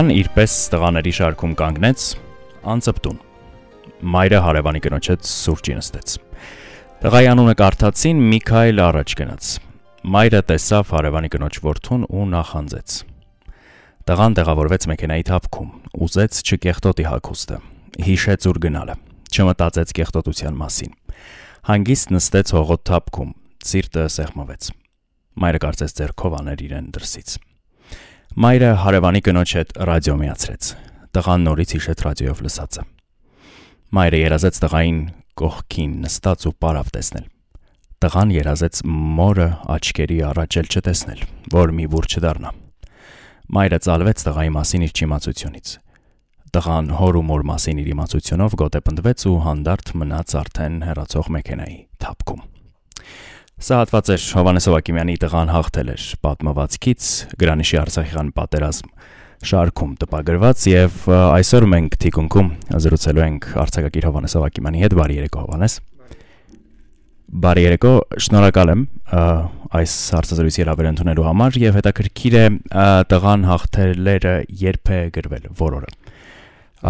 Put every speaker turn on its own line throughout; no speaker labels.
Տղան իրպես տղաների շարքում կանգնեց, անծպտուն։ Մայրը հարևանի կնոջ հետ սուրճի նստեց։ Տղայի անունը կարդացին, Միքայել առաջ գնաց։ Մայրը տեսավ հարևանի կնոջ որդուն ու նախանձեց։ Տղան տեղավորվեց մեքենայի թափքում, ուզեց չկեղտոտի հակոստը, հիշեց ուր գնալը, չմտածեց կեղտոտության մասին։ Հանգիստ նստեց հողոտ թափքում, ծիրտը սեղմվեց։ Մայրը կարծես ձեռքով աներ իրեն դրսից։ Մայրը հարևանի կնոջ հետ ռադիո միացրեց։ Տղան նորից հիշեց ռադիոյով լսածը։ Մայրը երազեց տղային կողքին նստած ու պարավ տեսնել։ Տղան երազեց մորը աչքերի առաջ էլ չտեսնել, որ մի վուր չդառնա։ Մայրը ցալվեց տղայի մասին իր չիմացությունից։ Տղան հոր ու մոր մասին իր իմացությունով գոտեպնդվեց ու հանդարտ մնաց արդեն հեռացող մեքենայի թափքում։ Սա հատված էր Հովանես Հովակիմյանի տղան հաղթել էր պատմվածքից Գրանիշի Արցախյան պատերազմ շարքում տպագրված եւ այսօր մենք թիկունքում զրուցելու ենք Արցակագիր Հովանես Հովակիմյանի հետ բարի երեկո Հովանես Բարի երեկո, շնորհակալ եմ այս հարցազրույցի հրավեր ընդունելու համար եւ հետաքրքիր է տղան հաղթելերը երբ է գրվել, որորը։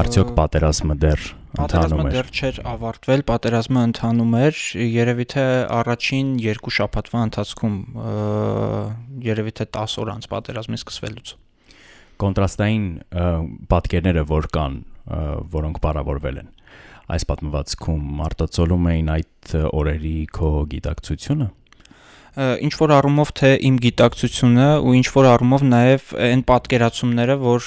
Արդյոք պատերազմը դեռ
Պատերազմը դեռ չէր ավարտվել, պատերազմը ընթանում էր, երևի թե առաջին երկու շաբաթվա ընթացքում, երևի թե 10 օր անց պատերազմի սկսվելուց։
Կոնտրաստային պատկերները, որ կան, որոնք parավորվել են, այս պատմվածքում մարտածոլում էին այդ օրերի քո գիտակցությունը
ինչ որ առումով թե իմ գիտակցությունը ու ինչ որ առումով նաև այն պատկերացումները, որ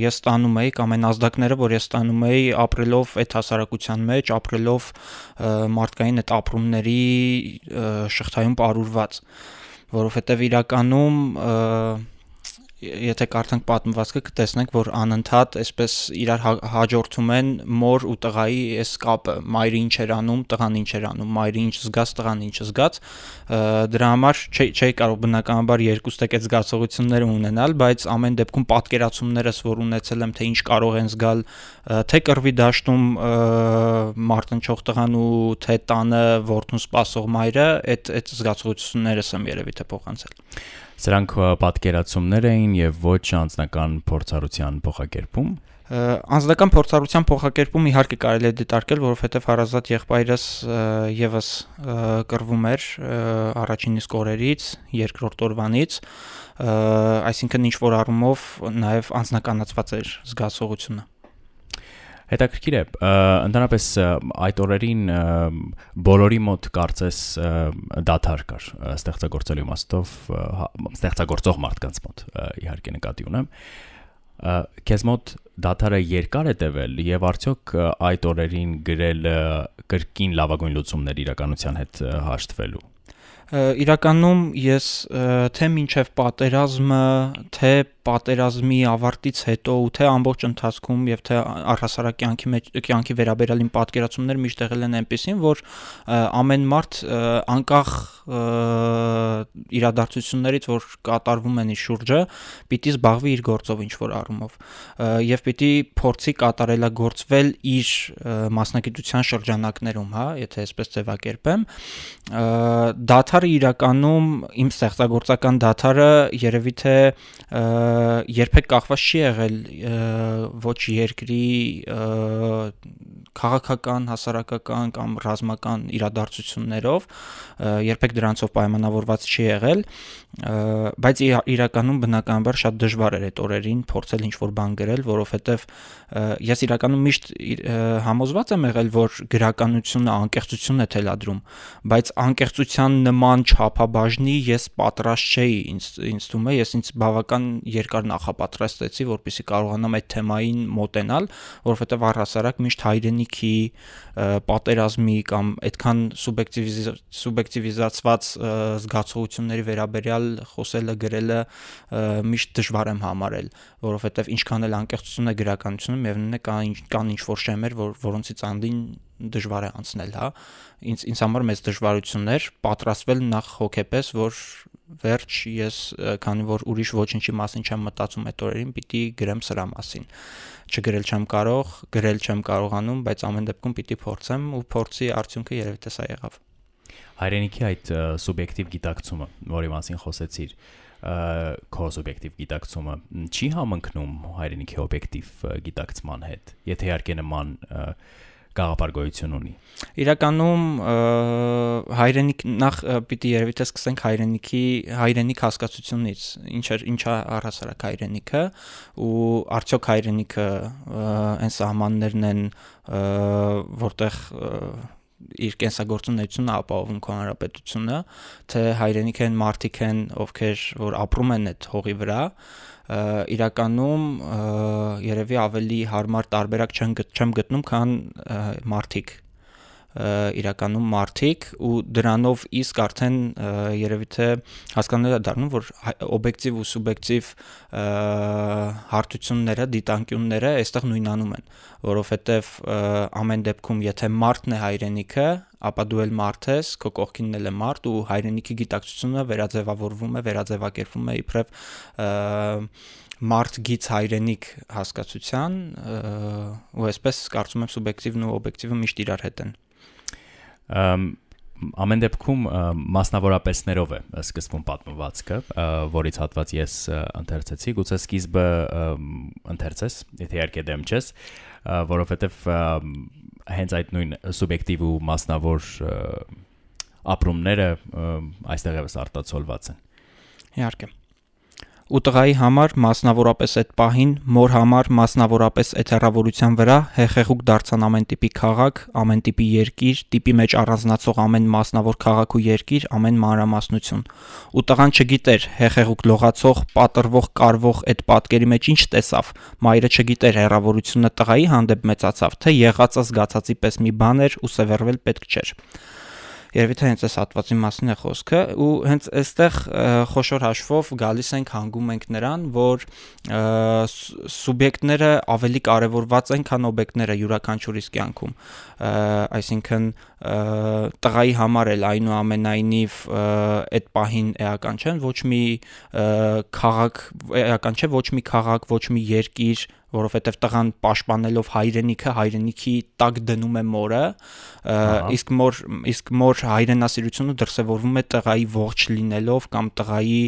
ես ստանում էի կամ այն ազդակները, որ ես ստանում էի ապրելով այդ հասարակության մեջ, ապրելով մարդկային այդ ապրումների շղթայում ապրուրված, որովհետև իրականում եթե կարդանք պատմվածքը կտեսնենք, որ անընդհատ այսպես իրար հա- հաջորդում են մոր ու տղայի այս կապը, մայրը ինչ էր անում, տղան ինչ էր անում, մայրը ինչ զգաց, տղան ինչ զգաց։ Դրա համար չէի չէի կարող բնականաբար երկուս տեկեց զգացողությունները ունենալ, բայց ամեն դեպքում պատկերացումներս, որ ունեցել եմ, թե ինչ կարող են զգալ, թե կռվի դաշտում մարտնչող տղան ու թե տանը ворթուն սпасող մայրը, այդ այդ զգացողություններս եմ երևի թե փոխանցել։
Սրանք պատկերացումներ էին եւ ոչ անձնական փորձառության փոխակերպում։
Անձնական փորձառության փոխակերպում իհարկե կարելի է դիտարկել, որովհետև հարազատ եղբայրս եւս կռվում էր առաջին իսկ օրերից, երկրորդ օրվանից, այսինքն ինչ որ առումով նաև անձնականացված էր զգացողությունը։
Հետաքրքիր է, ընդհանրապես այդ օրերին բոլորի մոտ կարծես դաթար կար ստեղծագործելու իմաստով, հա, ստեղծագործող մարդկանց մոտ իհարկե նկատի ունեմ։ Քեզ մոտ դաթարը երկար է տևել եւ արդյոք այդ օրերին գրել կրկին լավագույն լուծումներ իրականության հետ հաշտվելու
իրականում ես թե մինչև պատերազմը, թե պատերազմի ավարտից հետո ու թե ամբողջ ընթացքում եւ թե առհասարակ կյանքի մեջ կյանքի վերաբերյալ իմ պատկերացումներ միշտ եղել են այնպեսին, որ ամեն մարդ անկախ իրադարձություններից, որ կատարվում են իր շուրջը, պիտի զբաղվի իր գործով ինչ որ առումով եւ պիտի փորձի կատարելագործվել իր մասնագիտության շրջանակներում, հա, եթե այսպես ձևակերպեմ, դաթարը իրականում իմ ստեղծագործական դաթարը երևի թե երբեք կախված չի եղել ոչ երկրի քաղաքական, հասարակական կամ ռազմական իրադարձություններով, երբեք դրանցով պայմանավորված չի եղել, բայց իրականում բնականաբար շատ դժվար էր այդ օրերին փորձել ինչ-որ բան գրել, որովհետև ես իրականում միշտ համոզված եմ եղել, որ գրականությունը անկեղծություն է թելադրում, բայց անկեղծության նման չափաբաժնի ես պատրաստ չէի, ինձ ինձ թվում է, ես ինձ բավական երկար նախապատրաստեցի, որպեսզի կարողանամ այդ թեմային մոտենալ, որովհետև առհասարակ միշտ հայրենիքի պատերազմի կամ այդքան սուբյեկտիվիզացված զգացողությունների վերաբերյալ խոսելը, գրելը միշտ դժվար եմ համարել, որովհետև ինչքան էլ անկեղծություն է գրականությունը, միևնույն է կան կան ինչ որ շեմեր, որ որոնցից անդին դժվար է անցնել, հա։ Ինձ ինձ համար մեծ դժվարություններ պատրաստվել նախ հոգեպես, որ վերջ ես քանի որ ուրիշ ոչինչի մասին չեմ մտածում այդ օրերին, պիտի գրեմ սրա մասին։ Չգրել չեմ կարող, գրել չեմ կարողանում, բայց ամեն դեպքում պիտի փորձեմ ու փորձի արդյունքը երևի թե սա եղավ։
Հայրենիքի այդ սուբյեկտիվ գիտակցումը, որի մասին խոսեցիր, քո սուբյեկտիվ գիտակցումը չի համընկնում հայրենիքի օբյեկտիվ գիտակցման հետ։ Եթե իհարկե նման գաղափար ունի։
Իրականում հայրենիք նախ պիտի երևի թե սկսենք հայրենիքի հայրենիք հասկացությունից, ինչ է ինչա առհասարակ հայրենիքը ու արդյոք հայրենիքը այն սահմաններն են, որտեղ իր կենսագործունեությունը ապահովում քո հանրապետությունը, թե հայրենիք են մարդիկ են, ովքեր որ ապրում են այդ հողի վրա, իրականում երևի ավելի հարմար տարբերակ չեմ չեմ գտնում, քան մարդիկ իրականում մարդիկ ու դրանով իսկ արդեն երևի թե հասկանալի է դառնում որ օբյեկտիվ ու սուբյեկտիվ հարթությունները, դիտանկյունները այստեղ նույնանում են, որովհետև ամեն դեպքում եթե մարդն է հայրենիքը, ապա դու էլ մարդ ես, քո կողքինն էլ է մարդ ու հայրենիքի գիտակցությունը վերաձևավորվում է, վերաձևակերպվում է իբրև մարդ գից հայրենիք հասկացության ու այսպես կարծում եմ սուբյեկտիվն ու օբյեկտիվը միշտ իրար հետ են
ամեն դեպքում մասնավորապես ներով է սկսվում պատմվածքը, որից հատված ես ընթերցեցի, գուցե սկիզբը ընթերցես, եթե իհարկե դեմ չես, որովհետև հենց այդ նույն սուբյեկտիվ ու մասնավոր ապրումները այստեղ եւս արտացոլված են։
Իհարկե ու տղայի համար մասնավորապես այդ պահին, մոր համար մասնավորապես այդ հեռավորության վրա հեղեղուկ դարձան ամեն տիպի քաղաք, ամեն տիպի երկիր, տիպի մեջ առանձնացող ամեն մասնավոր քաղաք ու երկիր, ամեն մանրամասնություն։ Ու տղան չգիտեր հեղեղուկ լողացող, պատրվող, կարվող այդ պատկերի մեջ ինչ տեսավ։ Մայրը չգիտեր հեռավորությունը տղայի հանդեպ մեծացավ, թե եղածը զգացածի պես մի բան էր ու սևեռվել պետք չէր երևի թե հենց այս հատվածի մասին է խոսքը ու հենց այստեղ խոշոր հաշվով գալիս ենք հանգում ենք նրան, որ սուբյեկտները ավելի կարևորված են, քան օբյեկտները յուրաքանչյուրիս կյանքում։ Այսինքն տղայի համար էլ այնուամենայնիվ այդ պահին էական չեն ոչ մի քաղաք էական չէ ոչ մի քաղաք, ոչ մի երկիր, որովհետև տղան պաշտպանելով հայրենիքը, հայրենիքի տակ դնում է մորը, իսկ մոր իսկ մոր հայրենասիրությունը դրսևորվում է տղայի ողջ լինելով կամ տղայի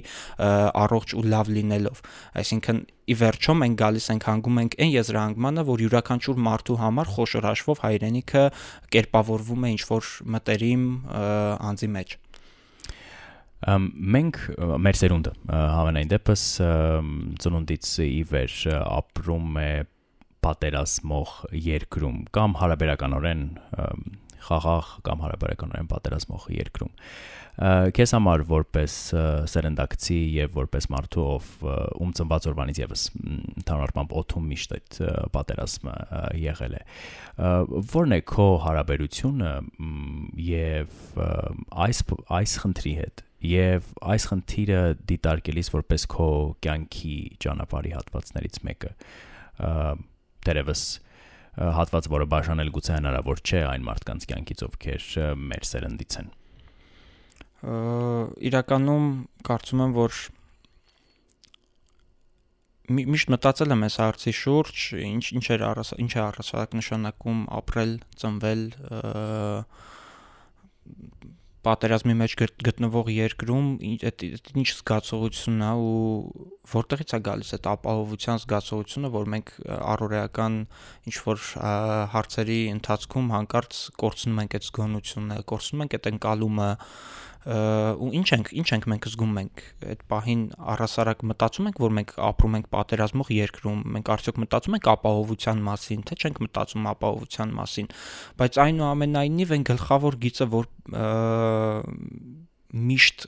առողջ ու լավ լինելով։ Այսինքն ի վերջո մենք գալիս ենք հանգում ենք այն եզրահանգմանը, որ յուրաքանչյուր մարդու համար խոշոր հաշվով հայրենիքը կերպավորվում է ինչ որ մտերիմ անձի մեջ
մենք մեր սերունդը հավանային դեպս ծնունդից ի վեր ապրում է պատերազմող երկրում կամ հարաբերականորեն խաղաղ կամ հարաբերականորեն պատերազմող երկրում քեզ համար որպես սերնդակցի եւ որպես մարդու ով ում ծնված օրվանից եւս ընդհանրապես օթում միշտ այդ պատերազմը եղել է ո՞րն է քո հարաբերությունը եւ այս այս խնդրի հետ եւ այս խնդիրը դիտարկելիս որպես քո կյանքի ճանապարհի հատվածներից մեկը դերևս հատված, որը բաժանել գուցե հնարավոր չէ այն մարդկանց կյանքից, ովքեր մեր սերնդից են։
Իրականում կարծում եմ, որ միշտ մտածել եմ այս հարցի շուրջ, ինչ ինչ էր առաս ինչ է առասարակ նշանակում ապրել, ծնվել, պատերազմի մեջ գտնվող երկրում այդ ինչ զգացողություն է ու որտեղից է գալիս այդ ապահովության զգացողությունը, որ մենք առօրեական ինչ որ հարցերի ընթացքում հանկարծ կորցնում ենք այդ զգոնությունը, կորցնում ենք այդ ընկալումը, ու ինչ ենք ինչ ենք մենք զգում ենք այդ պահին առասարակ մտածում ենք որ մենք ապրում ենք պատերազմող երկրում մենք արդյոք մտածում ենք ապահովության մասին թե չենք մտածում ապահովության մասին բայց այնուամենայնիվ այն գլխավոր գիծը որ միշտ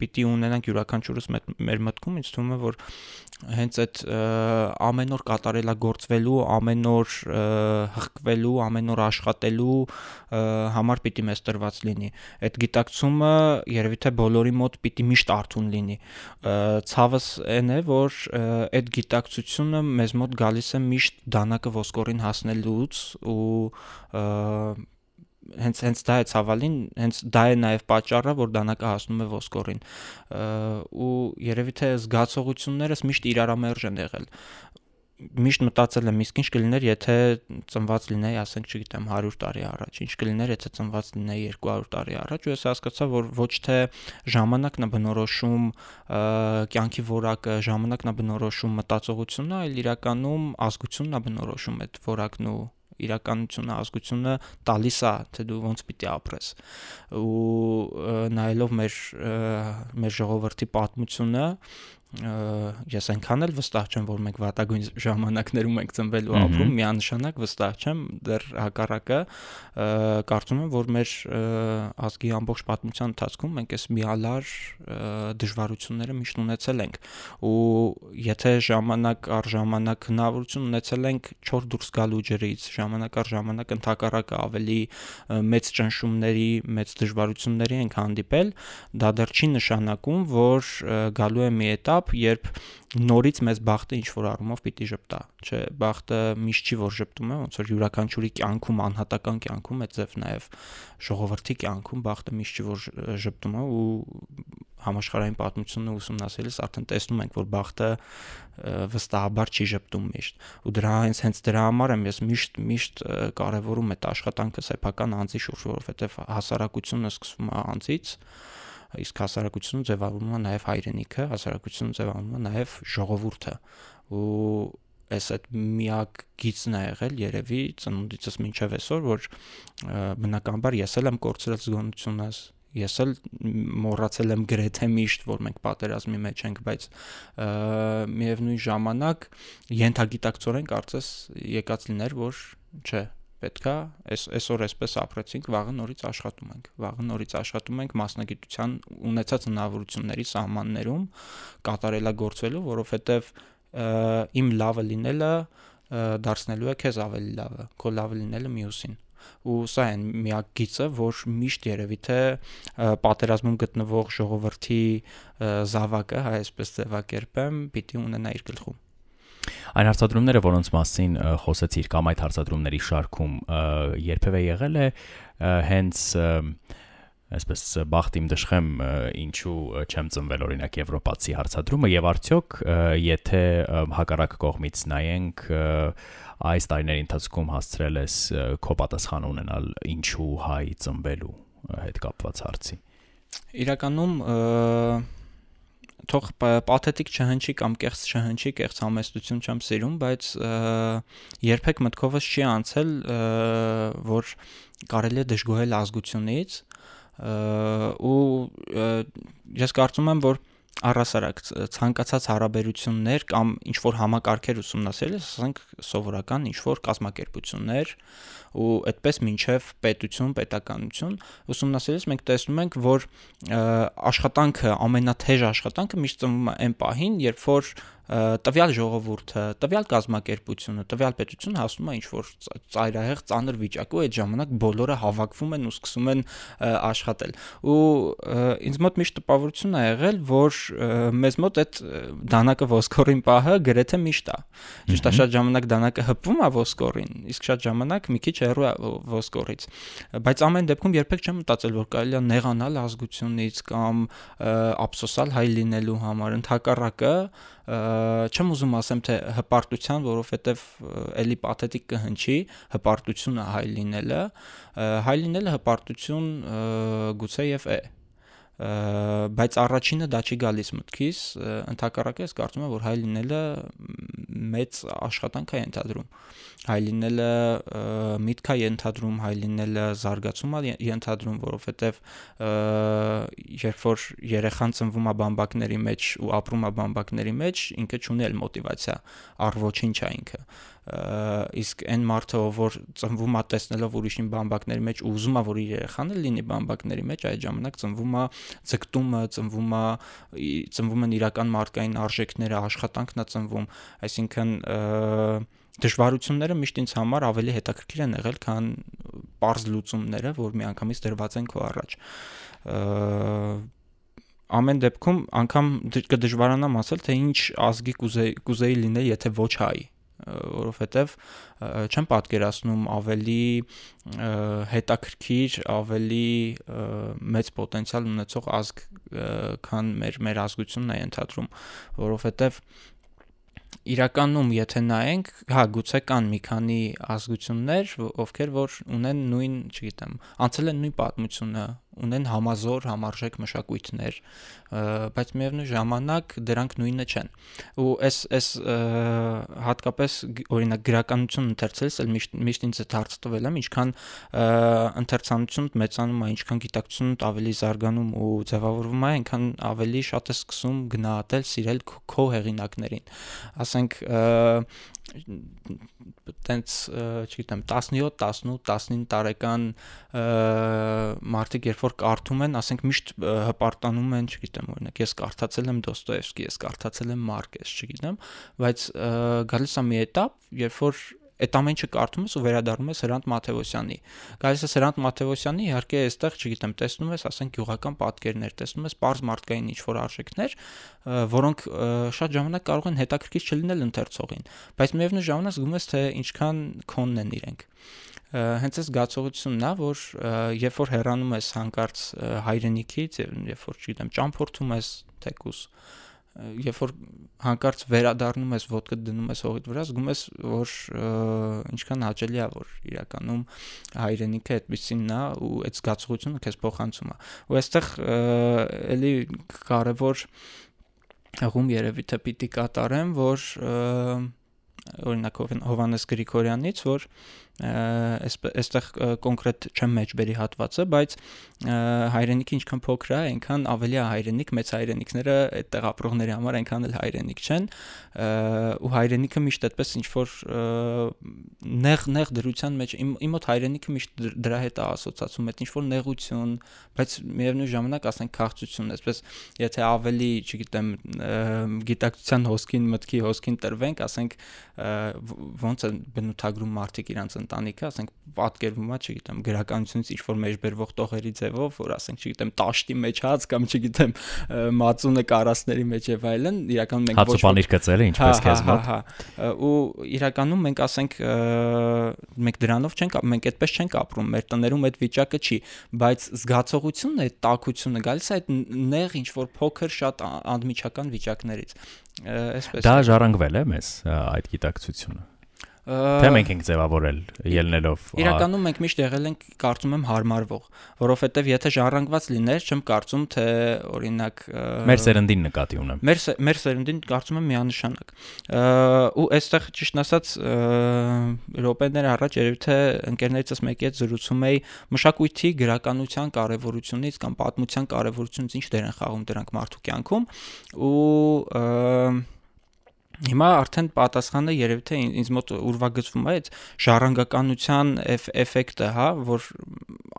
պիտի ունենանք յուրաքանչյուրս մեր մտքում ինձ թվում է որ հենց այդ ամեն օր կատարելագործվելու, ամեն օր հղկվելու, ամեն օր աշխատելու համար պիտի մեզ տրված լինի։ Այդ գիտակցումը երևի թե բոլորի մոտ պիտի միշտ արթուն լինի։ Ցավս այն է, որ այդ գիտակցությունը մեզ մոտ գալիս է միշտ դանակը ոսկորին հասնելուց ու հենց հենց դա է ցավալին, հենց դա է նաև պատճառը, որ դանակը հասնում է ոսկորին։ ու երևի թե զգացողություններս միշտ իրարամերժ են եղել միշտ մտածել եմ, իսկ ինչ կլիներ, եթե ծնված լինեի, ասենք, չգիտեմ, 100 տարի առաջ, ինչ կլիներ, եթե ծնված լինեի 200 տարի առաջ, ու ես հասկացա, որ ոչ թե ժամանակն է բնորոշում կյանքի որակը, ժամանակն է բնորոշում մտածողությունը, այլ իրականում ազգությունն է բնորոշում այդ որակն ու իրականությունը ազգությունը տալիս է թե դու ոնց պիտի ապրես ու նայելով մեր մեր ժողովրդի պատմությունը ես այնքան էլ վստահ չեմ, որ մենք վատագույն ժամանակներում ենք ծնվել ու ապրում, միանշանակ վստահ չեմ, դեռ հակառակը կարծում եմ, որ մեր ազգի ամբողջ պատմության ընթացքում մենք այս միալար դժվարությունները միշտ ունեցել ենք ու եթե ժամանակ առ ժամանակ հնարավորություն ունեցել ենք չոր դուրս գալու ջրից, ժամանակ առ ժամանակ ընդհակառակը ավելի մեծ ճնշումների, մեծ դժվարությունների ենք հանդիպել, դա դեռ չի նշանակում, որ գալու է մի էտա չափ, երբ նորից մեզ բախտը ինչ որ առումով պիտի ճպտա, չէ, բախտը միշտ չի որ ճպտում է, ոնց որ յուրաքանչյուրի կյանքում, անհատական կյանքում, այդ ձև նաև ժողովրդի կյանքում բախտը միշտ չի որ ճպտում է ու համաշխարհային պատմությունը ուսումնասիրելիս արդեն տեսնում ենք, որ բախտը վստահաբար չի ճպտում միշտ։ Ու դրա հենց հենց դրա համար եմ ես միշտ միշտ կարևորում այդ աշխատանքը սեփական անձի շուրջ, որովհետև հասարակությունը սկսվում է անձից, որ իսկ հասարակությունը ձևավորվում է նաև հայրենիքը, հասարակությունը ձևավորվում է նաև ժողովուրդը ու այս այդ միակ գիծն է եղել երևի ծնունդիցս մինչև այսօր որ բնականաբար ես էլ եմ կորցրել զգոնությունս ես էլ մոռացել եմ գրեթե միշտ որ մենք պատերազմի մեջ ենք բայց միևնույն ժամանակ յենթագիտակցորեն կարծես եկած լիներ որ չէ պետքա այս այսօր այսպես ապրեցինք, վաղը նորից աշխատում ենք։ Վաղը նորից աշխատում ենք մասնագիտության ունեցած հնարավորությունների սահմաններում կատարելագործվելու, որովհետև իմ լավը լինելը դարձնելու է քեզ ավելի լավը, քո լավը լինելը մյուսին ու սա է միակ գիծը, որ միշտ երևի թե պատերազմում գտնվող ժողովրդի զավակը, հայ այսպես ձևակերպեմ, պիտի ունենա իր գլխում։
Այն հարցադրումները, որոնց մասին խոսեցիր կամ այդ հարցադրումների շարքում երբևէ եղել է հենց այսպես բախտիմ դժխեմ ինչու չեմ ծնվել օրինակ եվրոպացի հարցադրումը եւ արդյոք եթե հակառակ կողմից նայենք այս տարիների ընթացքում հասցրել ես քո պատասխան ունենալ ինչու հայ ծնվելու հետ կապված հարցի
իրականում թող պաթետիկ չհնչի կամ կեղծ չհնչի, կեղծ համեստություն չեմ սիրում, բայց երբեք մտքովս չի անցել, որ կարելի է դժգոհել ազգությունից ու ես կարծում եմ, որ առասարակ ցանկացած հարաբերություններ կամ ինչ որ համակարգեր ուսումնասիրել, ասենք սովորական ինչ որ կազմակերպություններ, ու այդպես մինչև պետություն, պետականություն ուսումնասիրելիս մենք տեսնում ենք, որ աշխատանքը, ամենաթեժ աշխատանքը միշտ ծնվում է այն պահին, երբ որ տվյալ ժողովուրդը, տվյալ կազմակերպությունը, տվյալ պետությունը հասնում է ինչ որ ծայրահեղ ծանր վիճակի ու այդ ժամանակ բոլորը հավաքվում են ու սկսում են աշխատել։ Ու ինձ մոտ միշտ տպավորություն է եղել, որ մեզ մոտ այդ դանակը ոսկորին պահը գրեթե միշտ է։ Ճիշտ է, շատ ժամանակ դանակը հպվում է ոսկորին, իսկ շատ ժամանակ մի քիչ հեռու է ոսկորից։ Բայց ամեն դեպքում երբեք չեմ մտածել, որ կարելի է նեղանալ ազգությունից կամ ափսոսալ հայ լինելու համար։ Ընթակառակը չեմ ուզում ասեմ թե հպարտության, որովհետև էլի պաթետիկ կհնչի հպարտությունը հայ լինելը, հայ լինելը հպարտություն գուցե եւ է բայց առաջինը դա չի գալիս մտքիս ընդհակառակը ես կարծում եմ որ հայ լինելը մեծ աշխատանք է ենթադրում հայ լինելը միտք է ենթադրում հայ լինելը զարգացում է ենթադրում որովհետև երբ որ երեխան ծնվում է բամբակների մեջ ու ապրում է բամբակների մեջ ինքը չունի էլ մոտիվացիա առ ոչինչ է ինքը իսկ այն մարդը որ ծնվում է տեսնելով ուրիշին բամբակների մեջ ու ուզում է որ իր երեխան էլ լինի բամբակների մեջ այդ ժամանակ ծնվում է ձգտումը ծնվում է ծնվում են իրական մարդկային արժեքները աշխատանքն է ծնվում այսինքն դժվարությունները միշտ ինձ համար ավելի հետաքրքիր են եղել, քան པարզ լուծումները, որ միանգամից դրված են քո առաջ ամեն դեպքում անգամ կդժվարանամ ասել թե ինչ ազգի կուզեի կուզեի լինել եթե ոչ հայ որովհետև չեմ պատկերացնում ավելի հետաքրքիր, ավելի մեծ պոտենցիալ ունեցող ազգ, քան մեր մեր ազգությունն է ընդհանրում, որովհետև իրականում եթե նայենք, հա, գուցե կան մի քանի ազգություններ, ովքեր որ ունեն նույն, չգիտեմ, անցել են նույն պատմությունը, ունեն համազոր, համարժեք մշակույթներ, բայց միևնույն ժամանակ դրանք նույնը չեն։ Ու այս այս հատկապես օրինակ գրականություն ընթերցելս էլ միշտ միշտ ինձ այդ հարցը տվել եմ, ինչքան ընթերցանություն մեծանում է, ինչքան գիտակցությունն ավելի զարգանում ու ձևավորվում է, այնքան ավելի շատ է սկսում գնահատել, սիրել քո հեղինակներին։ Ասենք տենց, չգիտեմ, 17, 18, 19 տարեկան մարդիկ երբ որ կարդում են, ասենք միշտ հպարտանում են, չգիտեմ, օրինակ ես կարդացել եմ Դոստոևսկի, ես կարդացել եմ Մարկես, չգիտեմ, բայց գալիս է մի этап, երբ որ այդ ամեն ինչը կարդում ես ու վերադառնում ես Հրանտ Մաթեոսյանի։ Գալիս ես Հրանտ Մաթեոսյանի, իհարկե այստեղ, չգիտեմ, տեսնում ես, ասենք գյուղական պատկերներ, տեսնում ես པարզ մարդկային ինչ-որ արժեքներ, որոնք շատ ժամանակ կարող են հետաքրքիր չլինել ընթերցողին, բայց միևնույն ժամանակ զգում ես, թե ինչքան քոնն են իրենք հենց այս զգացողությունն է, որ երբ որ հեռանում ես հանկարծ հայրենիքից, երբ որ, չգիտեմ, ճամփորդում ես թեկուս, երբ որ հանկարծ վերադառնում ես ոդկը դնում ես հողիդ վրա, զգում ես, որ ինչքան հաճելի է, որ իրականում հայրենիքը այդպեսինն է ու այդ զգացողությունը քեզ փոխանցում է։ Ու այստեղ էլի կարևոր հղում երևի թե պիտի կատարեմ, որ օրինակ Հովանես Գրիգորյանից, որ այստեղ կոնկրետ չեմ մեջբերի հատվածը, բայց հայրենիքը ինչքան փոքր է, այնքան ավելի է հայրենիք, մեծ հայրենիքները այդտեղ ապրողների համար այնքան էլ հայրենիք չեն, ու հայրենիքը միշտ այդպես ինչ որ նեղ նեղ դրության մեջ իմ մոտ հայրենիքը միշտ դրա հետ է ասոցացում, այդ ինչ որ նեղություն, բայց միևնույն ժամանակ ասենք քաղցություն, այսպես եթե ավելի, չգիտեմ, գիտակցության հոսքին, մտքի հոսքին տրվենք, ասենք ոնց են բնութագրում մարդիկ իրանց ընտանիքը, ասենք պատկերվում է, չգիտեմ, գրականությունից ինչ որ մեջբերվող տողերի ձևով, որ ասենք, չգիտեմ, տաշտի մեջ հաց կամ չգիտեմ, մածունը կարասների մեջ եւ այլն, իրականում մենք
ոչ հացուպանիր գծել է ինչպես
հա, քեզ հա, մոտ։ Հա, հա, ու իրականում մենք ասենք մենք դրանով չենք, մենք այդպես չենք ապրում, մեր տներում այդ վիճակը չի, բայց զգացողությունն է, այդ տակությունը գալիս է այդ նեղ ինչ որ փոքր շատ անդմիջական վիճակներից
այսպես դա ժառանգվել է մեզ այդ գիտակցությունը Թե մենք ենք ձևավորել ելնելով։
Իրականում մենք միշտ եղել ենք, կարծում եմ, հարմարվող, որովհետև եթե ժառանգված լիներ, չեմ կարծում, թե օրինակ
մեր սերնդին նկատի ունեմ։
Մեր մեր սերնդին կարծում եմ միանշանակ։ Ու այստեղ ճիշտ ասած րոպեներ առաջ երևի թե ընկերներիցս մեկի հետ զրուցում էի մշակույթի գրականության կարևորությունից կամ պատմության կարևորությունից ինչ դեր են խաղում դրանք մարդու կյանքում ու Հիմա արդեն պատասխանը երևի թե ինձ մոտ ուրվագծվում է այդ ժառանգականության էֆեկտը, հա, որ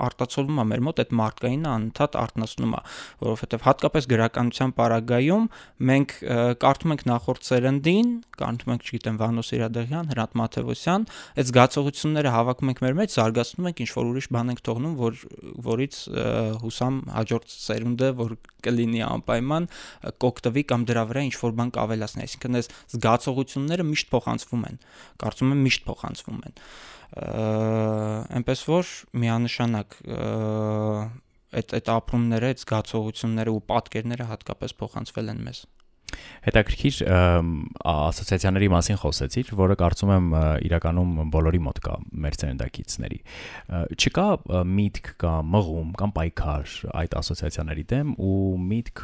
արտացոլվում է մեր մոտ այդ մարդկային անընդհատ արտնասնում է, որովհետև հատկապես գրականության պարագայում մենք կարդում ենք նախորդ սերնդին, կարդում ենք, չգիտեմ, Վանո Սիրադեղյան, Հրանտ Մաթեոսյան, այդ զգացողությունները հավաքում ենք մեր մեջ, զարգացնում ենք, ինչ որ ուրիշ բան ենք թողնում, որ որից հուսամ հաջորդ սերունդը, որ կլինի անպայման կօգտվի կամ դրա վրա ինչ որ բան կավելացնի, այսինքն այս զգացողությունները միշտ փոխանցվում են։ Կարծում եմ միշտ փոխանցվում են։ Էնպես որ միանշանակ այդ այդ ապրումները, այդ զգացողությունները ու պատկերները հատկապես փոխանցվել են մեզ։
Հետաքրքիր ասոցիացիաների մասին խոսեցիր, որը կարծում եմ իրականում բոլորի մոտ կա մեր ցերնդակիցների։ Չկա միտք կամ մղում կամ պայքար այդ ասոցիացիաների դեմ ու միտք,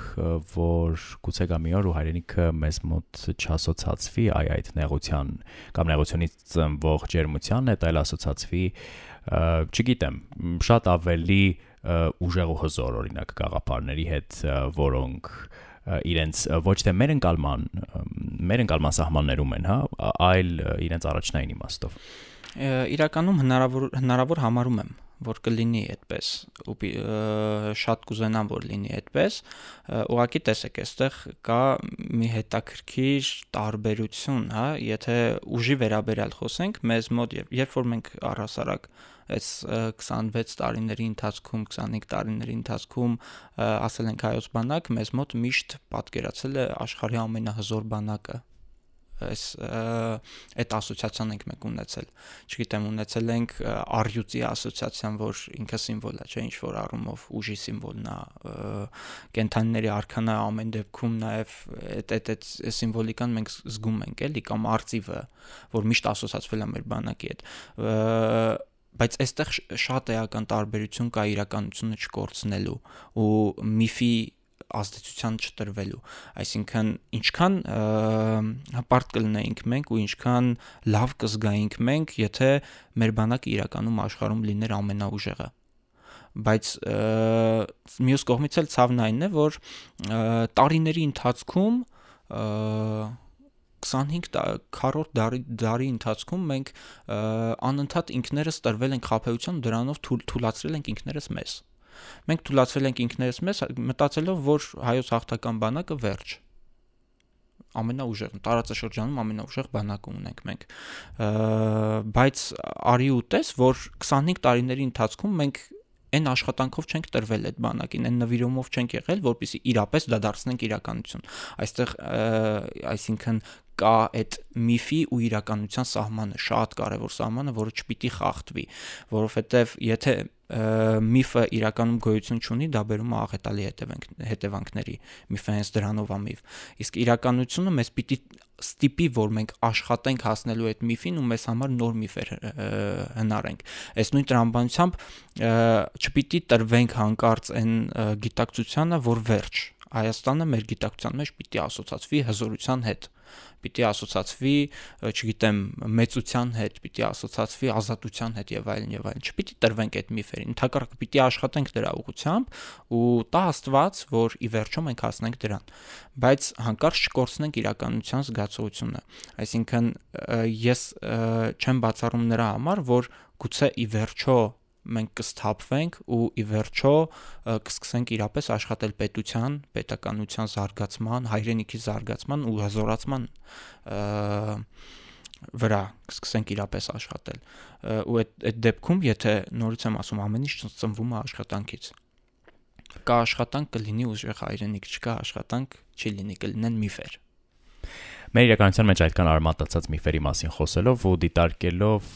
որ գուցե գա մի օր ու հայրենիքը մեզ մոտ չասոցացվի այ այդ նեղության կամ նեղությունից ծնվող ջերմության հետ, այլ ասոցացվի, չգիտեմ, շատ ավելի ուժեղ ու հզոր օրինակ գաղափարների հետ, որոնք իրենց ոչ թե մեր ընկալման մեր ընկալման սահմաններում են, հա, այլ իրենց առաջնային իմաստով։
Իրականում հնարավոր հնարավոր համարում եմ որ կլինի այդպես ու շատ կուզենամ որ լինի այդպես ուղղակի տեսեք այստեղ կա մի հետաքրքիր տարբերություն հա եթե ուժի վերաբերյալ խոսենք մեզ մոտ երբ որ մենք առհասարակ այս 26 տարիների ընթացքում 25 տարիների ընթացքում ասել ենք հայոց բանակ մեզ մոտ միշտ պատկերացել է աշխարհի ամենահզոր բանակը այս այդ ասոցիացիան ենք մենք ունեցել։ Չգիտեմ, ունեցել ենք արյուծի ասոցիացիան, որ ինքը սիմվոլ է, չէ, ինչ որ առումով ուժի սիմվոլն է, կենթանիների արքան է ամեն դեպքում նաև այդ այդ այդ սիմվոլիկան մենք զգում ենք, էլի, կամ արծիվը, որ միշտ ասոցացվել է մեր բանակի հետ բայց այստեղ շատ էական տարբերություն կա իրականությունը չկորցնելու ու միֆի ազդեցության չտրվելու այսինքն ինչքան հպարտ կլինեինք մենք ու ինչքան լավ կզգայինք մենք եթե մեր բանակը իրականում աշխարհում լիներ ամենաուժեղը բայց մյուս կողմից էլ ցավն այնն է որ տարիների ընթացքում 25 քառորդ դարի դարի ընթացքում մենք անընդհատ ինքներս տրվել ենք խափեության դրանով թույլատրել ենք ինքներս մեզ մենք թույլատրել ենք ինքներս մեզ մտածելով որ հայոց հաղթական բանակը վերջ ամենաուժեղ տարածաշրջանում ամենաուժեղ բանակը ունենք մենք բայց արի ու տես որ 25 տարիների ընթացքում մենք այն աշխատանքով չենք տրվել այդ բանակին, այն նվիրումով չենք եղել, որpիսի իրապես դա դարձնենք իրականություն։ Այստեղ այսինքն կա այդ միֆի ու իրականության սահմանը, շատ կարևոր սահմանը, որը չպիտի խախտվի, որովհետև եթե միֆը իրականում գոյություն չունի, դա բերում է աղետալի հետևանքների։ Միֆը հենց դրանով է միֆ։ Իսկ իրականությունը մեզ պիտի ստիպի, որ մենք աշխատենք հասնելու այդ միֆին ու մեզ համար նոր միֆեր հնարենք։ Այս նույն տրամաբանությամբ չպիտի տրվենք հանկարծ այն գիտակցությանը, որ վերջ Հայաստանը մեր գիտակցության մեջ պիտի ասոցացվի հզորության հետ պիտի ասոցացվի, չգիտեմ, մեծության հետ, պիտի ասոցացվի ազատության հետ եւ այլն եւ այլն։ Չպիտի տրվենք այդ միֆերին, ընդհակառակը պիտի աշխատենք դրա ուղղությամբ ու տա Աստված, որ ի վերջո մենք հասնենք դրան։ Բայց հանկարծ չկորցնենք իրականության զգացողությունը։ Այսինքն ես չեմ բացառում նրա համար, որ գուցե ի վերջո մենք կսթափվենք ու ի վերջո կսկսենք իրապես աշխատել պետության, պետականության զարգացման, հայրենիքի զարգացման ու հզորացման վրա կսկսենք իրապես աշխատել։ Ու այդ այդ դեպքում, եթե նորից եմ ասում, ամեն ինչ ծնվում է աշխատանքից կա աշխատանք կլինի ուժեղ հայրենիք, չկա աշխատանք չի լինի, կլինեն միֆեր։
Մեր իրականության մեջ այդքան արմատացած միֆերի մասին խոսելով ու դիտարկելով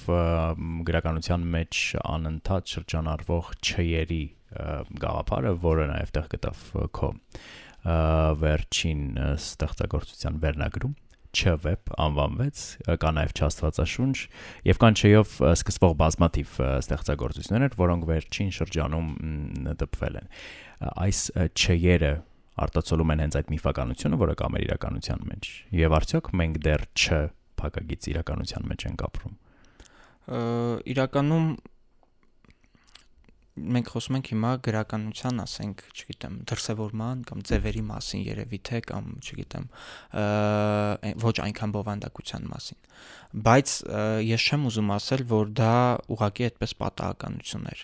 գրականության մեջ անընդհատ շրջանառվող չերի գաղափարը, որը նաև տեղ գտավ քո վերջին ստեղծագործության վերնագրում չվեբ անվանվեց, կա նաև չաստվածաշունչ եւ կան չեյով սկսվող բազմաթիվ ստեղծագործություններ, որոնք վերջին շրջանում դպվել են։ Այս չերը արտացոլում են հենց այդ միֆականությունը, որը կա մեր իրականության մեջ։ Եվ արդյոք մենք դեռ չ փակագից իրականության մեջ ենք ապրում։
Իրականում մենք խոսում ենք հիմա գրականության, ասենք, չգիտեմ, դրսևորման կամ ձևերի մասին երևի թե կամ, չգիտեմ, ոչ այնքան բովանդակության մասին։ Բայց ես չեմ ուզում ասել, որ դա ուղղակի այդպես պատահականություն էր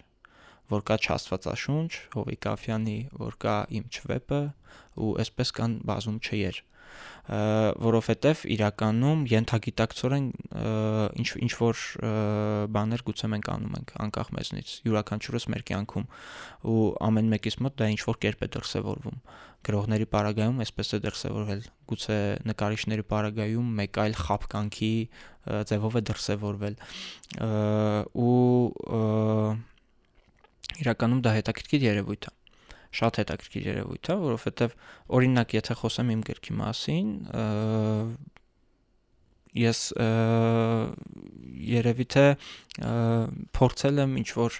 որ կա չաստվածաշունչ Հովիկ Աֆյանի, որ կա իմ չվեպը ու այսպես կան բազում չեր որովհետև իրականում յենթագիտակցորեն ինչ ինչ որ բաներ գուցե մենք անում ենք անկախ մեզնից յուրաքանչյուրս մեր կյանքում ու ամեն մեկից մոտ դա ինչ որ կերպ է դրսևորվում գրողների պարագայում այսպես է դրսևորվել գուցե նկարիչների պարագայում մեկ այլ խապկանքի ձևով է դրսևորվել ու իրականում դա հետաքրքիր երևույթ է շատ հետաքրքիր երևույթ է, որովհետև օրինակ եթե խոսեմ իմ գրքի մասին, ես երևի թե փորձել եմ ինչ որ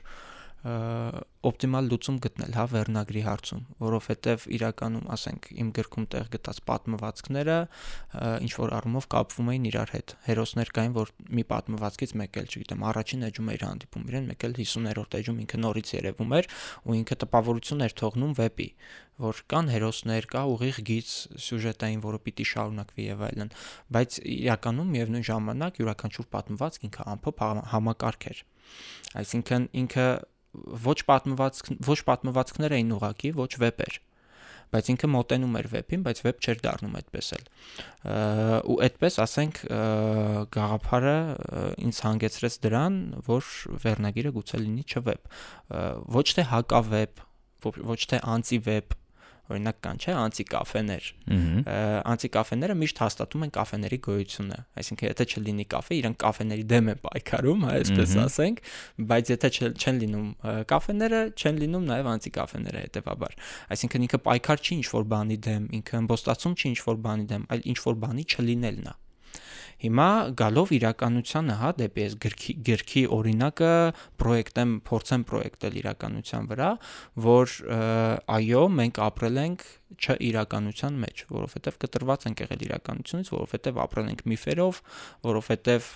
օպտիմալ լուծում գտնել, հա, վերնագրի հարցում, որովհետև իրականում, ասենք, իմ գրքում տեղ գտած պատմվածքները ինչ որ առումով կապվում էին իրար հետ։ Հերոսներ կային, որ մի պատմվածքից մեկ էլ, չգիտեմ, առաջին էջում էր հանդիպում իրեն, մեկ էլ 50-րդ էջում ինքը նորից երևում էր ու ինքը տպավորություն էր թողնում վեպի, որ կան հերոսներ, կա ուղիղ գիծ սյուժետային, որը պիտի շարունակվի եւ այլն, բայց իրականում միևնույն ժամանակ յուրաքանչյուր պատմվածք ինքը ամփոփ համակարգ էր։ Այսինքն ինքը ոչ պատմվածք ոչ պատմվածքներ էին ուղակի, ոչ վեպեր բայց ինքը մոտենում էր վեպին, բայց վեպ չէր դառնում այդպես էլ։ ու այդպես, ասենք, գաղափարը ինձ հանգեցրեց դրան, որ վերնագիրը գուցե լինի չվեպ։ Ոչ թե հակավեպ, ոչ թե անտիվեպ, օրինակ կան չէ անտիկաֆեներ անտիկաֆեները միշտ հաստատում են կաֆեների գոյությունը այսինքն եթե չլինի կաֆե իրանք կաֆեների դեմ են պայքարում հա այսպես ասենք բայց եթե չեն- լինում կաֆեները չեն լինում նաև անտիկաֆեները հետեւաբար այսինքն ինքը պայքար չի ինչ որ բանի դեմ ինքը ըմբոստացում չի ինչ որ բանի դեմ այլ ինչ որ բանի չլինելն է Հիմա գալով իրականությանը, հա, դեպի այս գրքի գրքի օրինակը պրոյեկտեմ, փորձեմ պրոյեկտել իրականության վրա, որ այո, մենք ապրել ենք չիրականության մեջ, որովհետև կտրված ենք եղել իրականությունից, որովհետև ապրել ենք միֆերով, որովհետև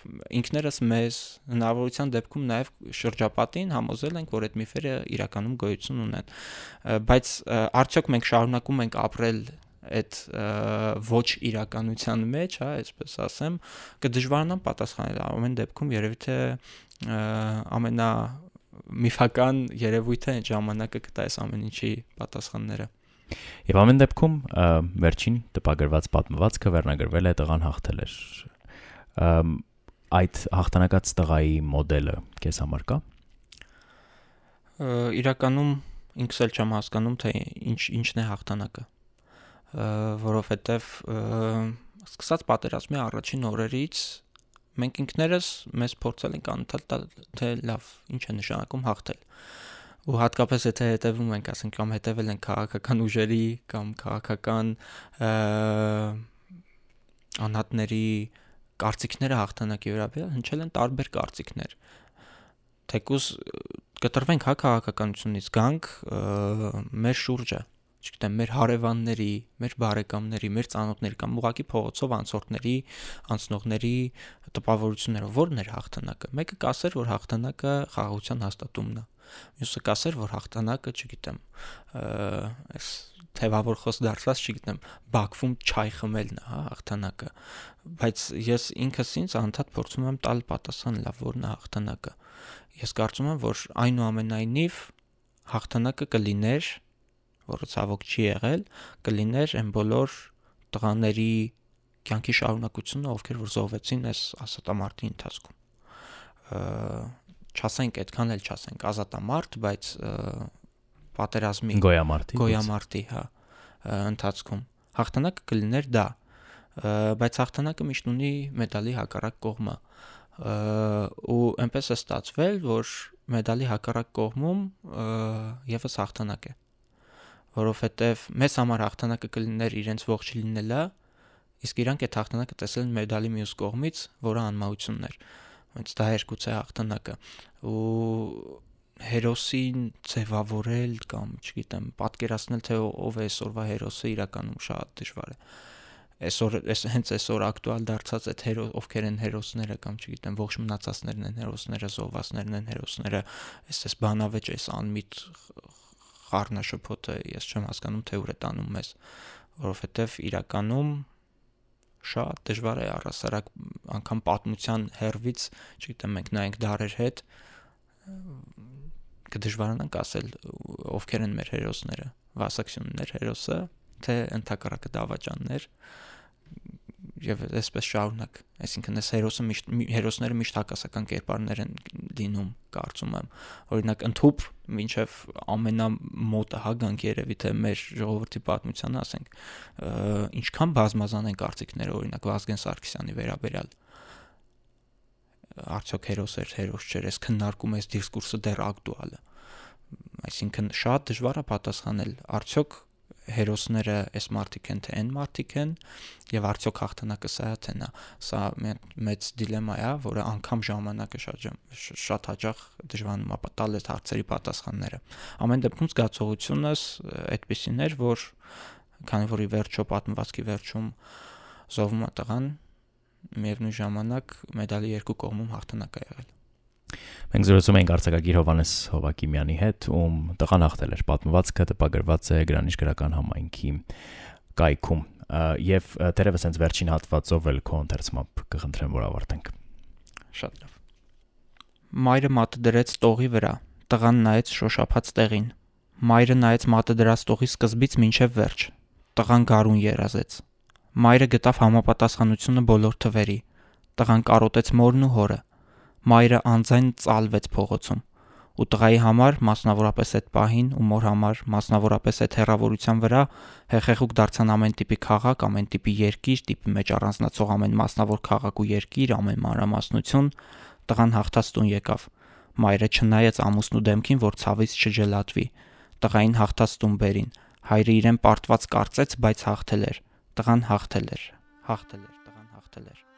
ինքներս մեզ հնարավորության դեպքում նաև շրջապատին համոզել ենք, որ այդ միֆերը իրականում գոյություն ունեն։ Բայց արդյոք մենք շարունակում ենք ապրել այդ ոչ իրականության մեջ, հա, այսպես ասեմ, կդժվարանամ պատասխանել ամեն դեպքում երևի թե ամենա միֆական երևույթը այդ ժամանակը կտա այս ամեն ինչի պատասխանները
Եվ ամեն դեպքում վերջին տպագրված պատմվածքը վերնագրվել է տղան հաղթել էր։ Այդ հաղթանակած տղայի մոդելը քեզ համար կա։
իրականում ինքս էլ չեմ հասկանում թե ինչ ինչն է հաղթանակը որովհետև սկսած պատերազմի առաջին օրերից մենք ինքներս մեզ փորձել ենք անընդհատ թե լավ ինչ է նշանակում հաղթել ու հատկապես եթե հետևում ենք ասենք կամ հետևել ենք քաղաքական ուժերի կամ քաղաքական անհատների կարծիքները հաղթանակի վերաբերյալ հնչել են տարբեր կարծիքներ թեկուզ կտրվենք հա քաղաքականությունից գանք մեր շուրջը չգիտեմ մեր հարևանների, մեր բարեկամների, մեր ծանոթների կամ ուղակի փողոցով անցորդների, անցնողների տպավորությունները ո՞րն էր հաղթանակը։ Մեկը կասեր, որ հաղթանակը խաղաղության հաստատումն է։ Մյուսը կասեր, որ հաղթանակը, չգիտեմ, այս թեվավոր խոս դարձած, չգիտեմ, Բաքվում չայ խմելն է, հա, հաղթանակը։ Բայց ես ինքս ինձ անդադ փորձում եմ տալ պատասխան լավ ո՞րն է հաղթանակը։ Ես կարծում եմ, որ այնուամենայնիվ հաղթանակը կլիներ, որը ցավոք չի եղել, կլիներ այն բոլոր տղաների կյանքի շարունակությունը, ովքեր որ զոհվեցին այս ասատամարտի ընթացքում։ Չասենք այդքան էլ չասենք ազատամարտ, բայց պատերազմի
Գոյամարտի։
գոյամարտի, հա, ընթացքում հաղթանակը կլիներ դա, բայց հաղթանակը միշտ ունի մեդալի հակառակ կողմը։ ու այնպես է ստացվել, որ մեդալի հակառակ կողմում եւս հաղթանակ է որովհետև մեզ համար հաղթանակը կլիներ իրենց ողջ լինելը, իսկ իրանք այդ հաղթանակը տեսել են մեդալի մյուս կողմից, որը անմահությունն էր։ Բայց դա էր գուցե հաղթանակը։ Ու հերոսին ձևավորել կամ, չգիտեմ, պատկերացնել թե ով է այսօրվա հերոսը իրականում շատ դժվար է։ Այսօր այս հենց այսօր ակտուալ դարձած այդ հերո ովքեր են հերոսները կամ չգիտեմ ողջ մնացածներն են հերոսները, զոհվածներն են հերոսները, այս այս բանավեճ այս անմիտ խառնաշփոթը ես չեմ հասկանում թե ուր է տանում մեզ, որովհետև իրականում շատ դժվար է առասարակ անգամ պատմության հերվից, չգիտեմ, մենք նայենք դարեր հետ կդժվարանանք ասել ովքեր են մեր հերոսները, Վասակցյունն էր հերոսը, թե ընդհակառակը դավաճաններ եւ այսպես շարունակ այսինքն այս հերոսը միշտ մի- հերոսները միշտ հակասական կերպարներ են լինում կարծում եմ օրինակ ընդհուպ մինչև ամենամոտը հա գանք երևի թե մեր ժողովրդի պատմությանը ասենք ինչքան բազմազան են կարծիքները օրինակ Վազգեն Սարգսյանի վերաբերյալ արդյոք հերոս էր հերոս չէր այս քննարկում այս դիսկուրսը դեռ ակտուալ է այսինքն շատ դժվար է պատասխանել արդյոք հերոսները այս մարտիկ են թե այն մարտիկ են եւ արդյոք հաղթանակը սա թե նա սա մեծ դիլեմա է, որը անգամ ժամանակը շատ շատ հաճախ դժվանում է տալ այդ հարցերի պատասխանները։ Ամեն դեպքում զգացողությունս այդպեսին էր, որ քանի որ ի վերջո պատմվածքի վերջում զոհվում է տղան, միևնույն ժամանակ մեդալի երկու կողմում հաղթանակ է եղել։
Մենք զրուցում ենք արձակագիր Հովանես Հովակիմյանի հետ, ում տղան հաղթել էր պատմվածքը տպագրված է Գրանիշ գրական համայնքի կայքում եւ դերևս հենց վերջին հատվածով էլ քո ընթերցմամբ կխնդրեմ որ ավարտենք։
Շատ լավ։ Մայրը մատը դրեց տողի վրա։ Տղան նայեց շոշափած տեղին։ Մայրը նայեց մատը դրած տողի սկզբից մինչև վերջ։ Տղան գարուն երազեց։ Մայրը գտավ համապատասխանությունը բոլոր թվերի։ Տղան կարոտեց մորն ու հորը։ Մայրը անձայն ծալվեց փողոցում։ ու տղայի համար մասնավորապես այդ պահին ու մոր համար մասնավորապես այդ հերավորության վրա հեղեղուկ դարձան ամեն տիպի քաղաք, ամեն տիպի երկիր, տիպի մեջ առանձնացող ամեն մասնավոր քաղաք ու երկիր, ամեն մանրամասնություն, տղան հաղթած տուն եկավ։ Մայրը չնայեց ամուսնու դեմքին, որ ցավից չջլատվի։ Տղային հաղթած տուն բերին։ Հայրը իրեն պարտված կարծեց, բայց հաղթել էր։ Տղան հաղթել էր։ Հաղթել էր, տղան հաղթել էր։